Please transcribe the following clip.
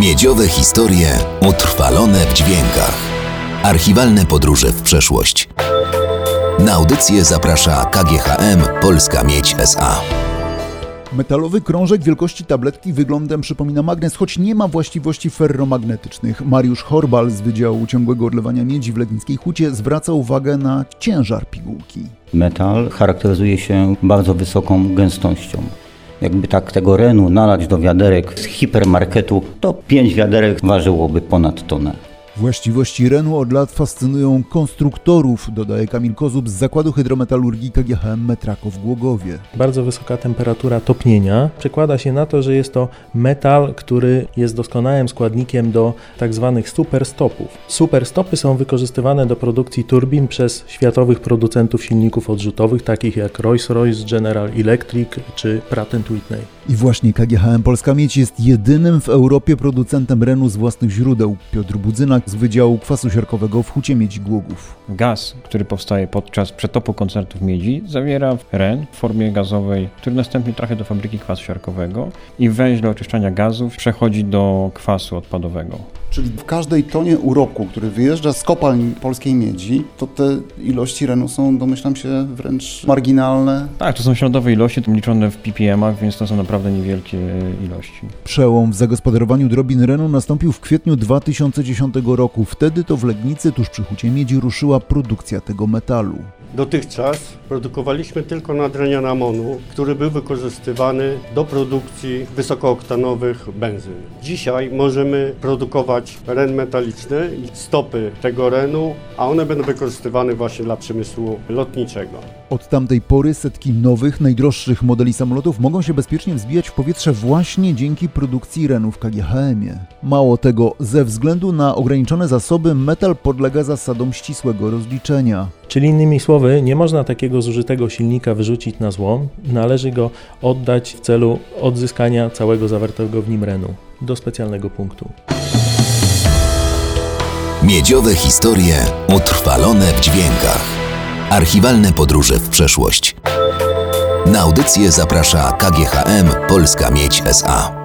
Miedziowe historie utrwalone w dźwiękach. Archiwalne podróże w przeszłość. Na audycję zaprasza KGHM Polska Miedź SA. Metalowy krążek wielkości tabletki wyglądem przypomina magnes, choć nie ma właściwości ferromagnetycznych. Mariusz Horbal z Wydziału Ciągłego Odlewania Miedzi w Legnickiej Hucie zwraca uwagę na ciężar pigułki. Metal charakteryzuje się bardzo wysoką gęstością. Jakby tak tego renu nalać do wiaderek z hipermarketu, to pięć wiaderek ważyłoby ponad tonę. Właściwości Renu od lat fascynują konstruktorów, dodaje Kamil Kozub z Zakładu Hydrometalurgii KGHM Metrako w Głogowie. Bardzo wysoka temperatura topnienia przekłada się na to, że jest to metal, który jest doskonałym składnikiem do tak zwanych superstopów. Superstopy są wykorzystywane do produkcji turbin przez światowych producentów silników odrzutowych, takich jak Rolls-Royce, General Electric czy Pratt Whitney. I właśnie KGHM Polska Miedź jest jedynym w Europie producentem Renu z własnych źródeł. Piotr Budzynak z Wydziału Kwasu Siarkowego w Hucie Miedzi Głogów. Gaz, który powstaje podczas przetopu koncertów miedzi, zawiera ren w formie gazowej, który następnie trafia do fabryki kwasu siarkowego i węźle oczyszczania gazów przechodzi do kwasu odpadowego. Czyli w każdej tonie uroku, który wyjeżdża z kopalń polskiej miedzi, to te ilości renu są, domyślam się, wręcz marginalne. Tak, to są śladowe ilości, liczone w ppm-ach, więc to są naprawdę niewielkie ilości. Przełom w zagospodarowaniu drobin renu nastąpił w kwietniu 2010 roku. Wtedy to w Legnicy, tuż przy Hucie Miedzi, ruszyła produkcja tego metalu. Dotychczas produkowaliśmy tylko nadrenian amonu, który był wykorzystywany do produkcji wysokooktanowych benzyn. Dzisiaj możemy produkować ren metaliczny stopy tego renu, a one będą wykorzystywane właśnie dla przemysłu lotniczego. Od tamtej pory setki nowych, najdroższych modeli samolotów mogą się bezpiecznie wzbijać w powietrze właśnie dzięki produkcji renu w KGHM-ie. Mało tego, ze względu na ograniczone zasoby metal podlega zasadom ścisłego rozliczenia. Czyli innymi słowy, nie można takiego zużytego silnika wyrzucić na złom, należy go oddać w celu odzyskania całego zawartego w nim renu do specjalnego punktu. Miedziowe historie utrwalone w dźwiękach. Archiwalne podróże w przeszłość. Na audycję zaprasza KGHM Polska Miedź SA.